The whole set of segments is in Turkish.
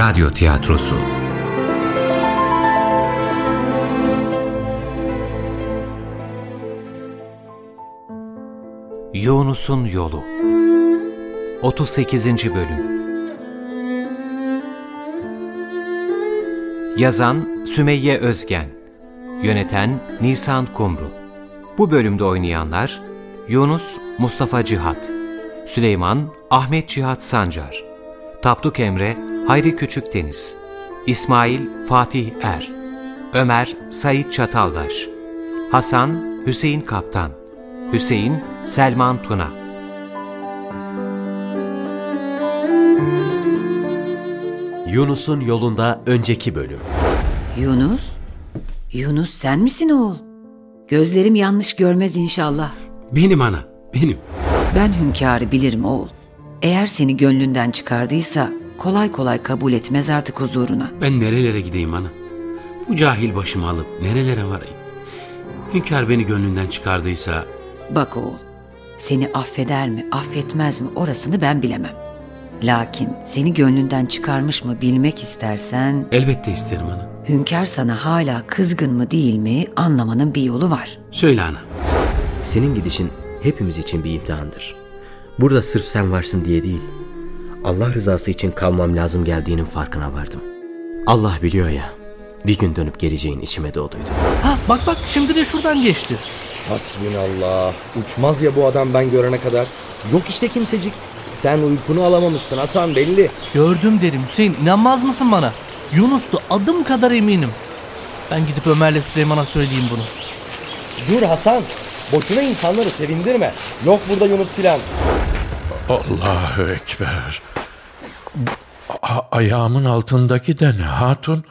Radyo Tiyatrosu. Yunus'un Yolu. 38. Bölüm. Yazan Sümeyye Özgen. Yöneten Nisan Kumru. Bu bölümde oynayanlar Yunus Mustafa Cihat Süleyman Ahmet Cihat Sancar Tapduk Emre Hayri Küçükdeniz İsmail Fatih Er Ömer Sait Çataldaş Hasan Hüseyin Kaptan Hüseyin Selman Tuna Yunus'un yolunda önceki bölüm. Yunus? Yunus sen misin oğul? Gözlerim yanlış görmez inşallah. Benim ana, benim. Ben hünkârı bilirim oğul. Eğer seni gönlünden çıkardıysa kolay kolay kabul etmez artık huzuruna. Ben nerelere gideyim ana? Bu cahil başımı alıp nerelere varayım? Hünkâr beni gönlünden çıkardıysa Bak oğul, seni affeder mi, affetmez mi orasını ben bilemem. Lakin seni gönlünden çıkarmış mı bilmek istersen, elbette isterim ana. hünkâr sana hala kızgın mı değil mi anlamanın bir yolu var. Söyle ana. Senin gidişin hepimiz için bir imtihandır. Burada sırf sen varsın diye değil. Allah rızası için kalmam lazım geldiğinin farkına vardım. Allah biliyor ya. Bir gün dönüp geleceğin içime doğduydu. Ha bak bak şimdi de şuradan geçti. Hasbinallah. Uçmaz ya bu adam ben görene kadar. Yok işte kimsecik. Sen uykunu alamamışsın Hasan belli. Gördüm derim Hüseyin inanmaz mısın bana? Yunus'tu adım kadar eminim. Ben gidip Ömer'le Süleyman'a söyleyeyim bunu. Dur Hasan. Boşuna insanları sevindirme. Yok burada Yunus filan. Allahu Ekber. A- ayağımın altındaki de ne hatun?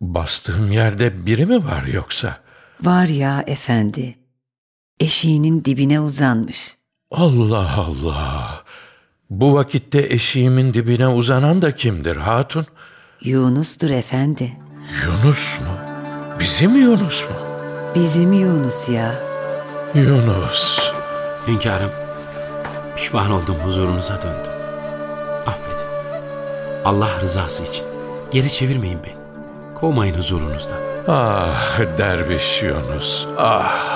Bastığım yerde biri mi var yoksa? Var ya efendi, eşiğinin dibine uzanmış. Allah Allah. Bu vakitte eşiğimin dibine uzanan da kimdir hatun? Yunus'tur efendi. Yunus mu? Bizim Yunus mu? Bizim Yunus ya. Yunus. Hünkârım, pişman oldum huzurunuza döndüm. Affedin. Allah rızası için. Geri çevirmeyin beni. Kovmayın huzurunuzdan. Ah derviş Yunus, ah.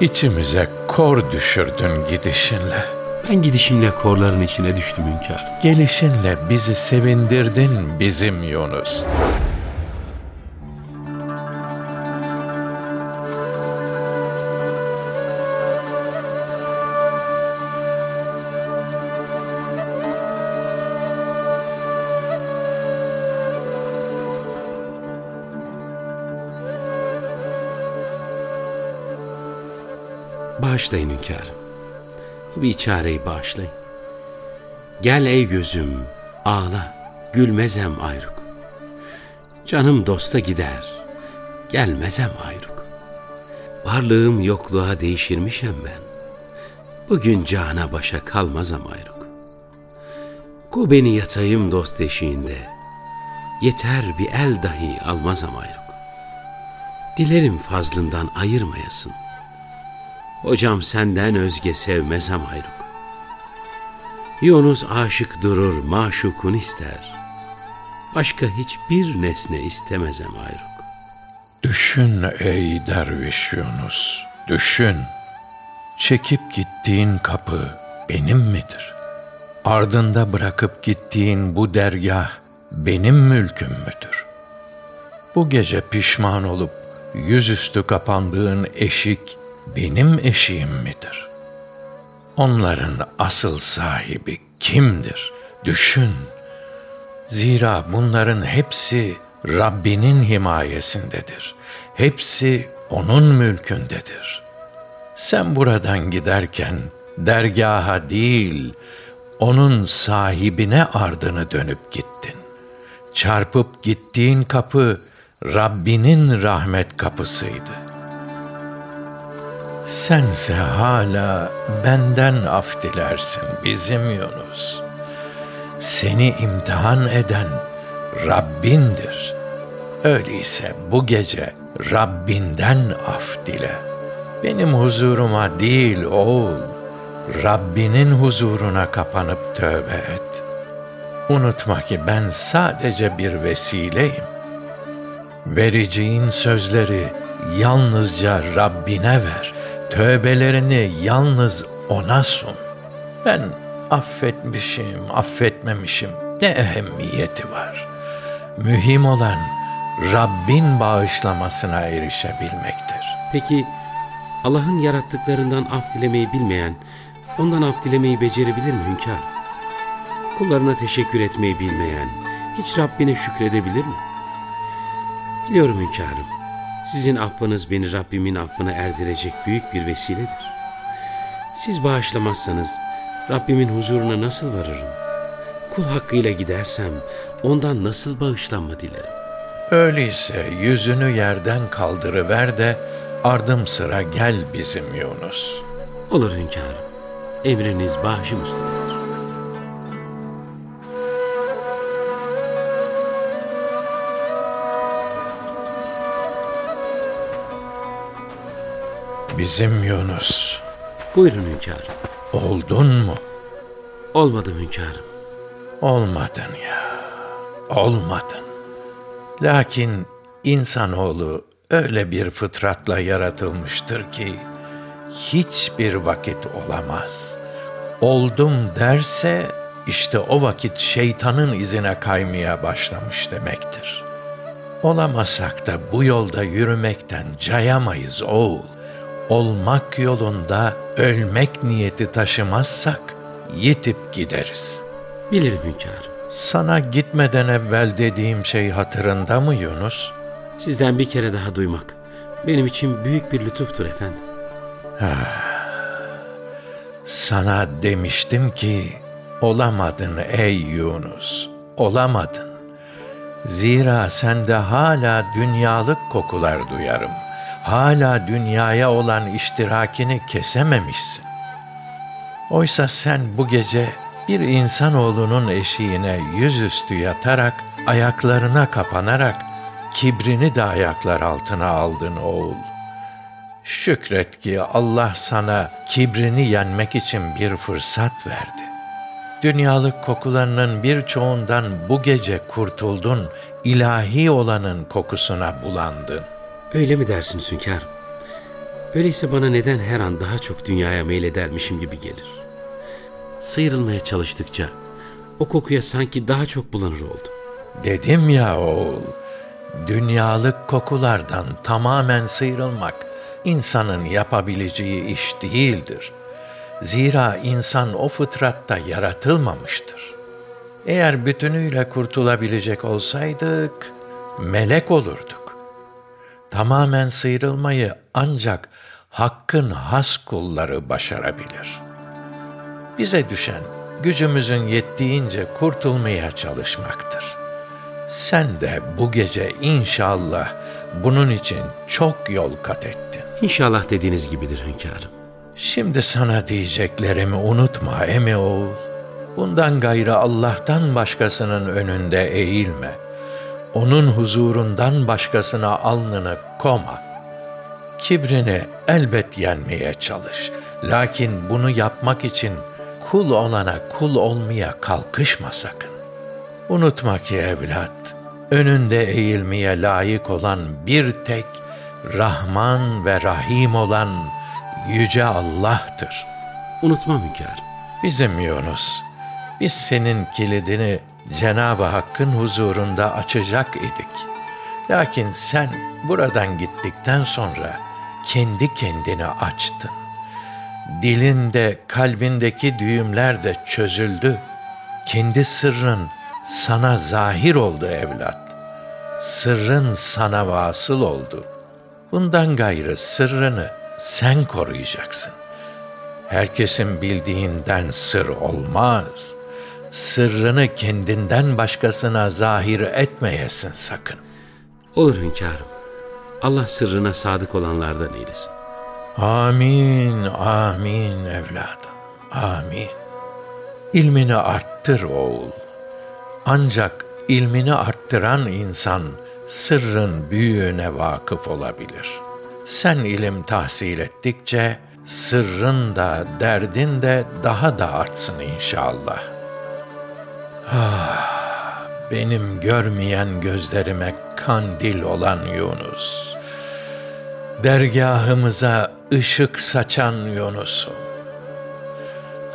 İçimize kor düşürdün gidişinle. Ben gidişimle korların içine düştüm hünkârım. Gelişinle bizi sevindirdin bizim Yunus. Bağışlayın hünkârım. Bu bir çareyi bağışlayın. Gel ey gözüm, ağla, gülmezem ayrık. Canım dosta gider, gelmezem ayrık. Varlığım yokluğa değişirmişem ben. Bugün cana başa kalmazam ayrık. Ku beni yatayım dost eşiğinde. Yeter bir el dahi almazam ayrık. Dilerim fazlından ayırmayasın. Hocam senden özge sevmezem ayrık. Yunus aşık durur, maşukun ister. Başka hiçbir nesne istemezem ayrık. Düşün ey derviş Yunus, düşün. Çekip gittiğin kapı benim midir? Ardında bırakıp gittiğin bu dergah benim mülküm müdür? Bu gece pişman olup yüzüstü kapandığın eşik benim eşiğim midir? Onların asıl sahibi kimdir? Düşün. Zira bunların hepsi Rabbinin himayesindedir. Hepsi onun mülkündedir. Sen buradan giderken dergaha değil, onun sahibine ardını dönüp gittin. Çarpıp gittiğin kapı Rabbinin rahmet kapısıydı. Sense hala benden af dilersin bizim Yunus. Seni imtihan eden Rabbindir. Öyleyse bu gece Rabbinden af dile. Benim huzuruma değil oğul, Rabbinin huzuruna kapanıp tövbe et. Unutma ki ben sadece bir vesileyim. Vereceğin sözleri yalnızca Rabbine ver. Tövbelerini yalnız O'na sun. Ben affetmişim, affetmemişim ne ehemmiyeti var. Mühim olan Rabbin bağışlamasına erişebilmektir. Peki Allah'ın yarattıklarından af dilemeyi bilmeyen, ondan af dilemeyi becerebilir mi hünkâr? Kullarına teşekkür etmeyi bilmeyen, hiç Rabbine şükredebilir mi? Biliyorum hünkârım, sizin affınız beni Rabbimin affına erdirecek büyük bir vesiledir. Siz bağışlamazsanız Rabbimin huzuruna nasıl varırım? Kul hakkıyla gidersem ondan nasıl bağışlanma dilerim? Öyleyse yüzünü yerden kaldırıver de ardım sıra gel bizim Yunus. Olur hünkârım, emriniz başım üstünedir. Bizim Yunus. Buyurun hünkârım. Oldun mu? Olmadım hünkârım. Olmadın ya. Olmadın. Lakin insanoğlu öyle bir fıtratla yaratılmıştır ki hiçbir vakit olamaz. Oldum derse işte o vakit şeytanın izine kaymaya başlamış demektir. Olamasak da bu yolda yürümekten cayamayız oğul. Olmak yolunda ölmek niyeti taşımazsak yitip gideriz. Bilirim hünkârım. Sana gitmeden evvel dediğim şey hatırında mı Yunus? Sizden bir kere daha duymak benim için büyük bir lütuftur efendim. Sana demiştim ki olamadın ey Yunus, olamadın. Zira sende hala dünyalık kokular duyarım. Hala dünyaya olan iştirakini kesememişsin. Oysa sen bu gece bir insanoğlunun eşiğine yüzüstü yatarak, ayaklarına kapanarak, kibrini de ayaklar altına aldın oğul. Şükret ki Allah sana kibrini yenmek için bir fırsat verdi. Dünyalık kokularının birçoğundan bu gece kurtuldun, ilahi olanın kokusuna bulandın. Öyle mi dersiniz hünkârım? Öyleyse bana neden her an daha çok dünyaya meyledermişim gibi gelir. Sıyrılmaya çalıştıkça o kokuya sanki daha çok bulanır oldum. Dedim ya oğul, dünyalık kokulardan tamamen sıyrılmak insanın yapabileceği iş değildir. Zira insan o fıtratta yaratılmamıştır. Eğer bütünüyle kurtulabilecek olsaydık, melek olurduk. Tamamen sıyrılmayı ancak Hakk'ın has kulları başarabilir. Bize düşen gücümüzün yettiğince kurtulmaya çalışmaktır. Sen de bu gece inşallah bunun için çok yol kat ettin. İnşallah dediğiniz gibidir hünkârım. Şimdi sana diyeceklerimi unutma emi oğul. Bundan gayrı Allah'tan başkasının önünde eğilme. Onun huzurundan başkasına alnını koma. Kibrini elbet yenmeye çalış. Lakin bunu yapmak için kul olana kul olmaya kalkışma sakın. Unutma ki evlat, önünde eğilmeye layık olan bir tek Rahman ve Rahim olan Yüce Allah'tır. Unutmam hünkârım. Bizim Yunus, biz senin kilidini Cenab-ı Hakk'ın huzurunda açacak idik. Lakin sen buradan gittikten sonra kendi kendini açtın. Dilinde, kalbindeki düğümler de çözüldü. Kendi sırrın sana zahir oldu evlat. Sırrın sana vasıl oldu. Bundan gayrı sırrını sen koruyacaksın. Herkesin bildiğinden sır olmaz. Sırrını kendinden başkasına zahir etmeyesin sakın. Olur hünkârım. Allah sırrına sadık olanlardan eylesin. Amin, amin evladım, amin. İlmini arttır oğul. Ancak ilmini arttıran insan sırrın büyüğüne vakıf olabilir. Sen ilim tahsil ettikçe sırrın da derdin de daha da artsın inşallah. Benim görmeyen gözlerime kandil olan Yunus. Dergahımıza ışık saçan Yunus'um.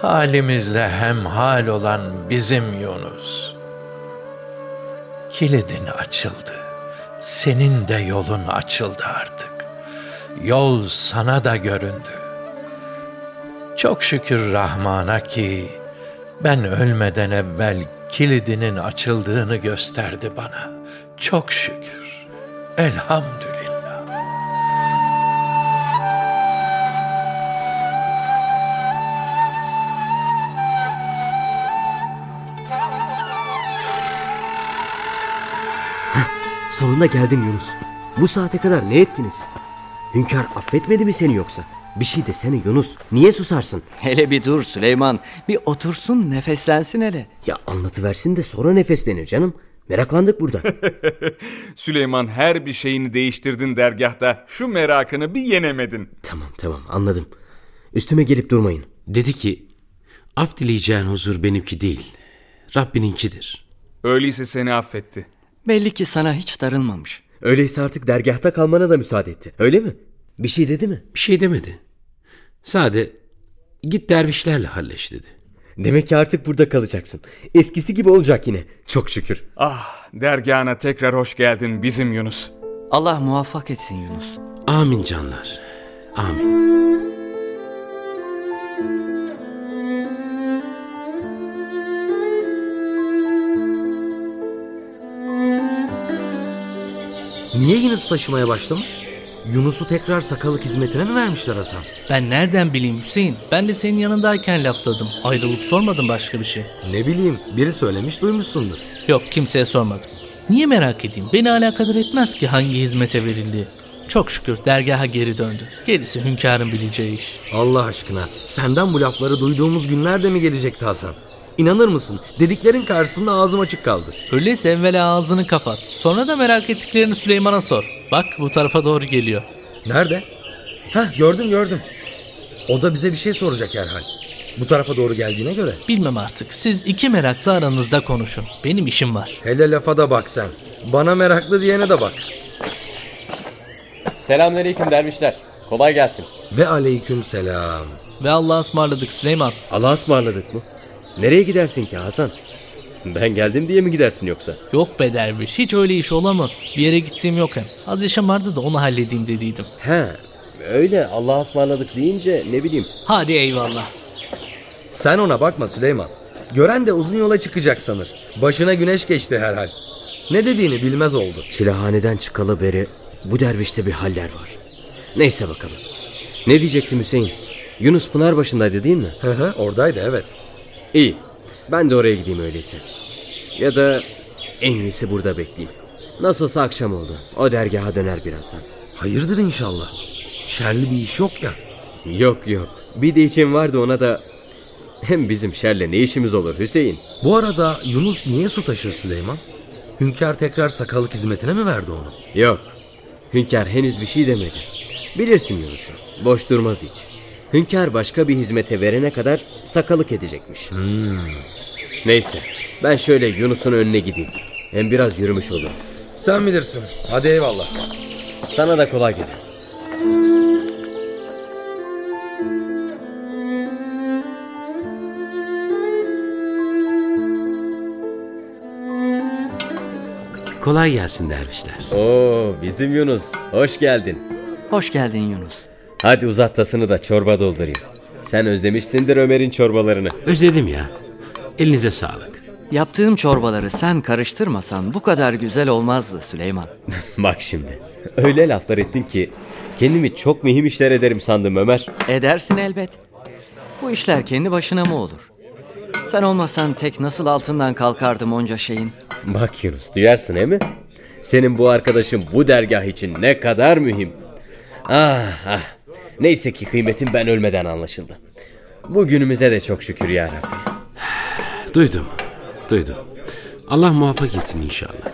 Halimizle hemhal olan bizim Yunus. Kilidin açıldı. Senin de yolun açıldı artık. Yol sana da göründü. Çok şükür Rahman'a ki ben ölmeden evvel kilidinin açıldığını gösterdi bana. Çok şükür. Elhamdülillah. Sonunda geldin Yunus. Bu saate kadar ne ettiniz? Hünkâr affetmedi mi seni yoksa? Bir şey desene Yunus. Niye susarsın? Hele bir dur Süleyman. Bir otursun nefeslensin hele. Ya anlatıversin de sonra nefeslenir canım. Meraklandık burada. Süleyman her bir şeyini değiştirdin dergahta. Şu merakını bir yenemedin. tamam tamam anladım. Üstüme gelip durmayın. Dedi ki, af dileyeceğin huzur benimki değil, Rabbininkidir. Öyleyse seni affetti. Belli ki sana hiç darılmamış. Öyleyse artık dergahta kalmana da müsaade etti. Öyle mi? Bir şey dedi mi? Bir şey demedi. Sade, git dervişlerle halleş dedi. Demek ki artık burada kalacaksın. Eskisi gibi olacak yine. Çok şükür. Ah dergahına tekrar hoş geldin bizim Yunus. Allah muvaffak etsin Yunus. Amin canlar, amin. Niye Yunus taşımaya başlamış? Yunus'u tekrar sakalık hizmetine mi vermişler Hasan? Ben nereden bileyim Hüseyin? Ben de senin yanındayken lafladım. Ayrılıp sormadım başka bir şey. Ne bileyim biri söylemiş duymuşsundur. Yok kimseye sormadım. Niye merak edeyim? Beni alakadar etmez ki hangi hizmete verildiği. Çok şükür dergaha geri döndü. Gerisi hünkârın bileceği iş. Allah aşkına senden bu lafları duyduğumuz günler de mi gelecekti Hasan? İnanır mısın? Dediklerin karşısında ağzım açık kaldı. Öyleyse evvela ağzını kapat. Sonra da merak ettiklerini Süleyman'a sor. Bak bu tarafa doğru geliyor. Nerede? Heh gördüm gördüm. O da bize bir şey soracak herhal. Bu tarafa doğru geldiğine göre. Bilmem artık. Siz iki meraklı aranızda konuşun. Benim işim var. Hele lafa da bak sen. Bana meraklı diyene de bak. Selamünaleyküm dervişler. Kolay gelsin. Ve aleyküm selam. Ve Allah'a ısmarladık Süleyman. Allah'a ısmarladık mı? Nereye gidersin ki Hasan? Ben geldim diye mi gidersin yoksa? Yok be derviş. Hiç öyle iş ola mı? Bir yere gittiğim yok hem. Az işim vardı da onu halledeyim dediydim. He öyle Allah'a ısmarladık deyince ne bileyim. Hadi eyvallah. Sen ona bakma Süleyman. Gören de uzun yola çıkacak sanır. Başına güneş geçti herhal. Ne dediğini bilmez oldu. Çilehaneden çıkalı beri bu dervişte bir haller var. Neyse bakalım. Ne diyecektim Hüseyin? Yunus Pınar başındaydı değil mi? Hı hı oradaydı evet. İyi. Ben de oraya gideyim öyleyse. Ya da en iyisi burada bekleyeyim. Nasılsa akşam oldu. O dergaha döner birazdan. Hayırdır inşallah. Şerli bir iş yok ya. Yok yok. Bir de için vardı ona da... Hem bizim şerle ne işimiz olur Hüseyin? Bu arada Yunus niye su taşır Süleyman? Hünkâr tekrar sakalık hizmetine mi verdi onu? Yok. Hünkâr henüz bir şey demedi. Bilirsin Yunus'u. Boş durmaz hiç. Hünkâr başka bir hizmete verene kadar sakalık edecekmiş. Neyse. Ben şöyle Yunus'un önüne gideyim. Hem biraz yürümüş olur. Sen bilirsin. Hadi eyvallah. Sana da kolay gelir. Kolay gelsin dervişler. Oo bizim Yunus. Hoş geldin. Hoş geldin Yunus. Hadi uzat tasını da çorba doldurayım. Sen özlemişsindir Ömer'in çorbalarını. Özledim ya. Elinize sağlık. Yaptığım çorbaları sen karıştırmasan bu kadar güzel olmazdı Süleyman. Bak şimdi. Öyle laflar ettin ki kendimi çok mühim işler ederim sandım Ömer. Edersin elbet. Bu işler kendi başına mı olur? Sen olmasan tek nasıl altından kalkardım onca şeyin? Bak Yunus duyarsın he mi? Senin bu arkadaşın bu dergah için ne kadar mühim. Ah ah. Neyse ki kıymetin ben ölmeden anlaşıldı. Bugünümüze de çok şükür ya Rabbi. Duydum, duydum. Allah muvaffak etsin inşallah.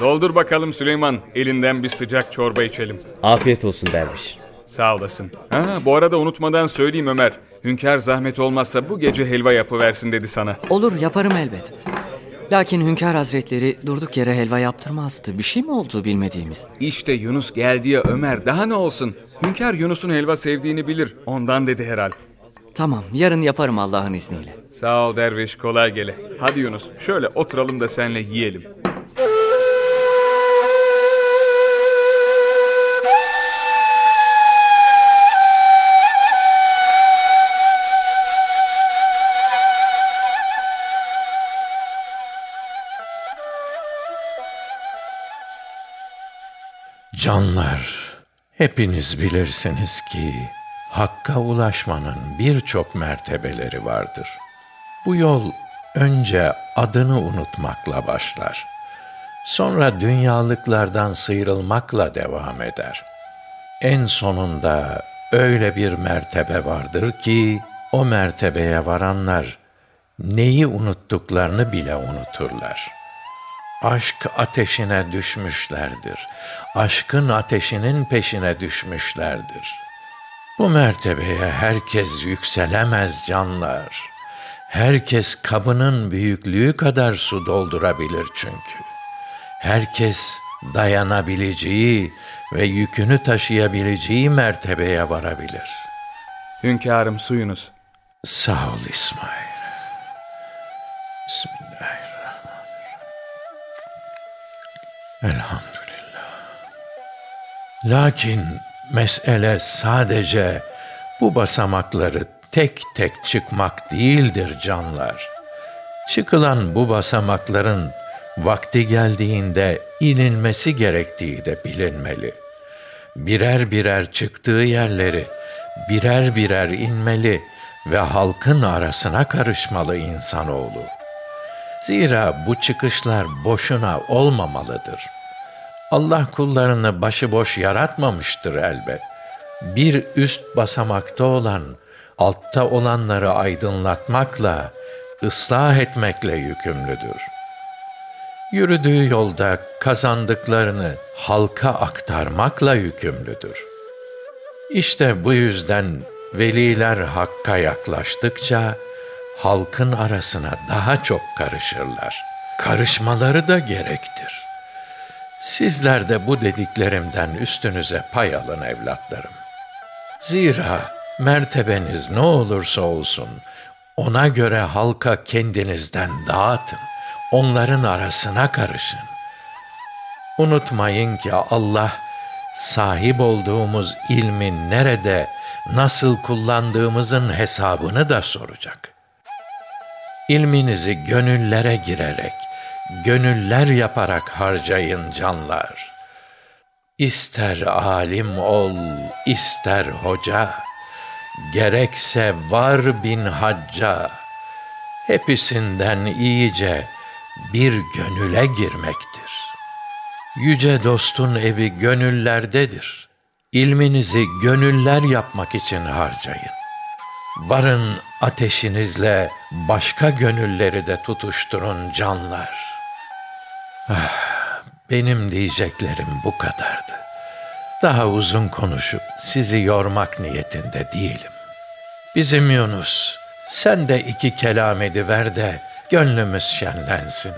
Doldur bakalım Süleyman. Elinden bir sıcak çorba içelim. Afiyet olsun derviş. Sağ olasın. Ha, bu arada unutmadan söyleyeyim Ömer. Hünkâr zahmet olmazsa bu gece helva yapıversin dedi sana. Olur yaparım elbet. Lakin Hünkar Hazretleri durduk yere helva yaptırmazdı. Bir şey mi oldu bilmediğimiz? İşte Yunus geldi ya Ömer daha ne olsun. Hünkâr Yunus'un helva sevdiğini bilir. Ondan dedi herhal. Tamam yarın yaparım Allah'ın izniyle. Sağ ol derviş kolay gele. Hadi Yunus şöyle oturalım da senle yiyelim. Canlar, hepiniz bilirsiniz ki Hakka ulaşmanın birçok mertebeleri vardır. Bu yol önce adını unutmakla başlar. Sonra dünyalıklardan sıyrılmakla devam eder. En sonunda öyle bir mertebe vardır ki o mertebeye varanlar neyi unuttuklarını bile unuturlar. Aşk ateşine düşmüşlerdir. Aşkın ateşinin peşine düşmüşlerdir. Bu mertebeye herkes yükselemez canlar. Herkes kabının büyüklüğü kadar su doldurabilir çünkü. Herkes dayanabileceği ve yükünü taşıyabileceği mertebeye varabilir. Hünkârım suyunuz. Sağ ol İsmail. Bismillahirrahmanirrahim. Lakin mesele sadece bu basamakları tek tek çıkmak değildir canlar. Çıkılan bu basamakların vakti geldiğinde inilmesi gerektiği de bilinmeli. Birer birer çıktığı yerleri birer birer inmeli ve halkın arasına karışmalı insanoğlu. Zira bu çıkışlar boşuna olmamalıdır. Allah kullarını başıboş yaratmamıştır elbet. Bir üst basamakta olan, altta olanları aydınlatmakla, ıslah etmekle yükümlüdür. Yürüdüğü yolda kazandıklarını halka aktarmakla yükümlüdür. İşte bu yüzden veliler hakka yaklaştıkça halkın arasına daha çok karışırlar. Karışmaları da gerektir. Sizler de bu dediklerimden üstünüze pay alın evlatlarım. Zira mertebeniz ne olursa olsun ona göre halka kendinizden dağıtın. Onların arasına karışın. Unutmayın ki Allah sahip olduğumuz ilmin nerede, nasıl kullandığımızın hesabını da soracak. İlminizi gönüllere girerek, gönüller yaparak harcayın canlar. İster alim ol, ister hoca, gerekse var bin hacca, hepsinden iyice bir gönüle girmektir. Yüce dostun evi gönüllerdedir. İlminizi gönüller yapmak için harcayın. Varın ateşinizle başka gönülleri de tutuşturun canlar. Benim diyeceklerim bu kadardı. Daha uzun konuşup sizi yormak niyetinde değilim. Bizim Yunus, sen de iki kelam ediver de gönlümüz şenlensin.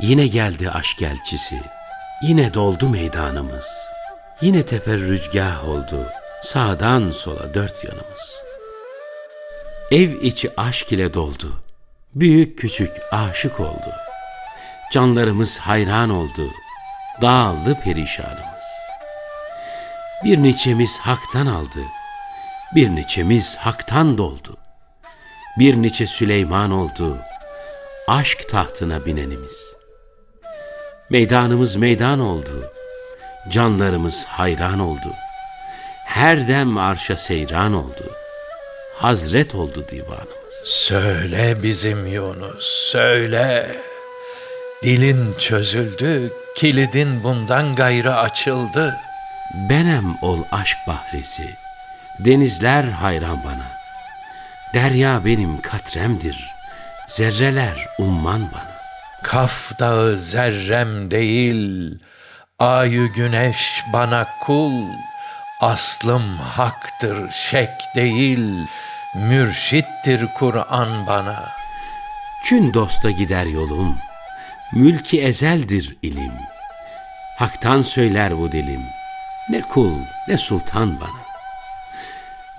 Yine geldi aşk elçisi, yine doldu meydanımız. Yine teferrüzgah oldu, sağdan sola dört yanımız. Ev içi aşk ile doldu, büyük küçük aşık oldu. Canlarımız hayran oldu, dağıldı perişanımız. Bir niçemiz haktan aldı, bir niçemiz haktan doldu. Bir niçe Süleyman oldu, aşk tahtına binenimiz. Meydanımız meydan oldu, canlarımız hayran oldu. Her dem arşa seyran oldu, hazret oldu divanımız. Söyle bizim Yunus, söyle. Dilin çözüldü, kilidin bundan gayrı açıldı. Benem ol aşk bahresi, denizler hayran bana. Derya benim katremdir, zerreler umman bana. Kaf dağı zerrem değil, ayı güneş bana kul. Aslım haktır, şek değil, mürşittir Kur'an bana. Çün dosta gider yolum, mülki ezeldir ilim. Hak'tan söyler bu dilim, ne kul ne sultan bana.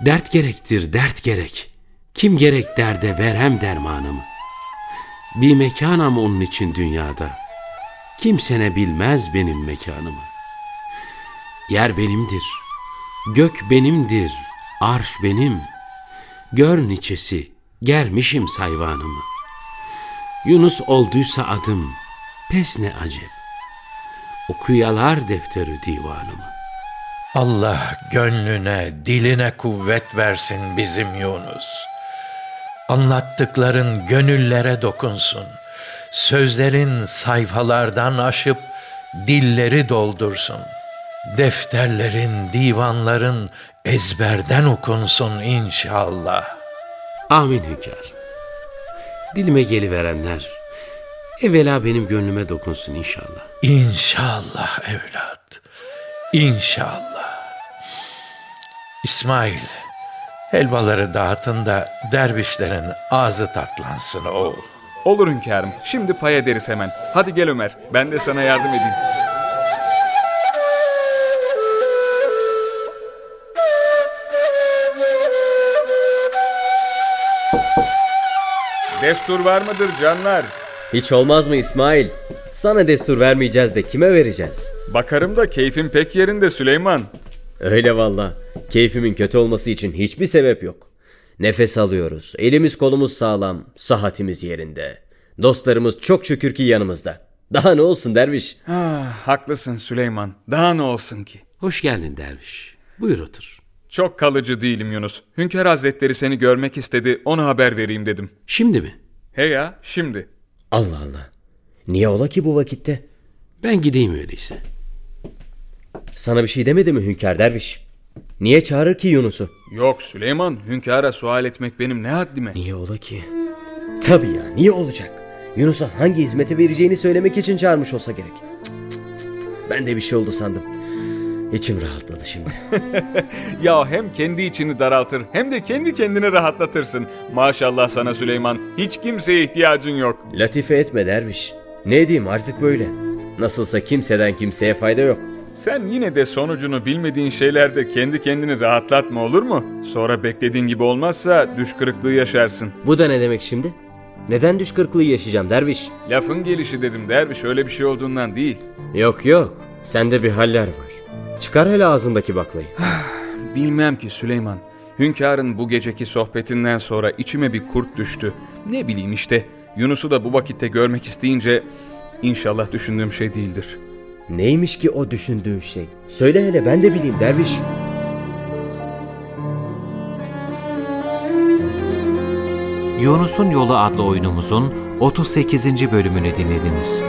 Dert gerektir dert gerek, kim gerek derde verem dermanımı. Bir mekanam onun için dünyada, kimsene bilmez benim mekanımı. Yer benimdir, gök benimdir, arş benim. Gör niçesi, germişim sayvanımı. Yunus olduysa adım, pes ne acep. Okuyalar defteri divanımı. Allah gönlüne, diline kuvvet versin bizim Yunus. Anlattıkların gönüllere dokunsun. Sözlerin sayfalardan aşıp dilleri doldursun. Defterlerin, divanların ezberden okunsun inşallah. Amin hünkâr. Dilime geliverenler, evvela benim gönlüme dokunsun inşallah. İnşallah evlat. İnşallah. İsmail, helvaları dağıtın da dervişlerin ağzı tatlansın oğul. Olur hünkârım. Şimdi pay ederiz hemen. Hadi gel Ömer. Ben de sana yardım edeyim. Destur var mıdır canlar? Hiç olmaz mı İsmail? Sana destur vermeyeceğiz de kime vereceğiz? Bakarım da keyfin pek yerinde Süleyman. Öyle valla. Keyfimin kötü olması için hiçbir sebep yok. Nefes alıyoruz. Elimiz kolumuz sağlam. Sahatimiz yerinde. Dostlarımız çok şükür ki yanımızda. Daha ne olsun derviş? Ah, haklısın Süleyman. Daha ne olsun ki? Hoş geldin derviş. Buyur otur. Çok kalıcı değilim Yunus. Hünkâr Hazretleri seni görmek istedi, ona haber vereyim dedim. Şimdi mi? He ya, şimdi. Allah Allah. Niye ola ki bu vakitte? Ben gideyim öyleyse. Sana bir şey demedi mi hünkâr derviş? Niye çağırır ki Yunus'u? Yok Süleyman, hünkâra sual etmek benim ne haddime. Niye ola ki? Tabii ya niye olacak? Yunus'a hangi hizmete vereceğini söylemek için çağırmış olsa gerek. Cık, cık, cık. Ben de bir şey oldu sandım. İçim rahatladı şimdi. Ya hem kendi içini daraltır hem de kendi kendini rahatlatırsın. Maşallah sana Süleyman, hiç kimseye ihtiyacın yok. Latife etme derviş. Ne diyeyim artık böyle. Nasılsa kimseden kimseye fayda yok. Sen yine de sonucunu bilmediğin şeylerde kendi kendini rahatlatma olur mu? Sonra beklediğin gibi olmazsa düş kırıklığı yaşarsın. Bu da ne demek şimdi? Neden düş kırıklığı yaşayacağım derviş? Lafın gelişi dedim derviş öyle bir şey olduğundan değil. Yok yok. Sende bir haller var. Çıkar hele ağzındaki baklayı. Bilmem ki Süleyman. Hünkârın bu geceki sohbetinden sonra içime bir kurt düştü. Ne bileyim işte. Yunus'u da bu vakitte görmek isteyince inşallah düşündüğüm şey değildir. Neymiş ki o düşündüğün şey? Söyle hele ben de bileyim derviş. Yunus'un Yolu adlı oyunumuzun 38. bölümünü dinlediniz.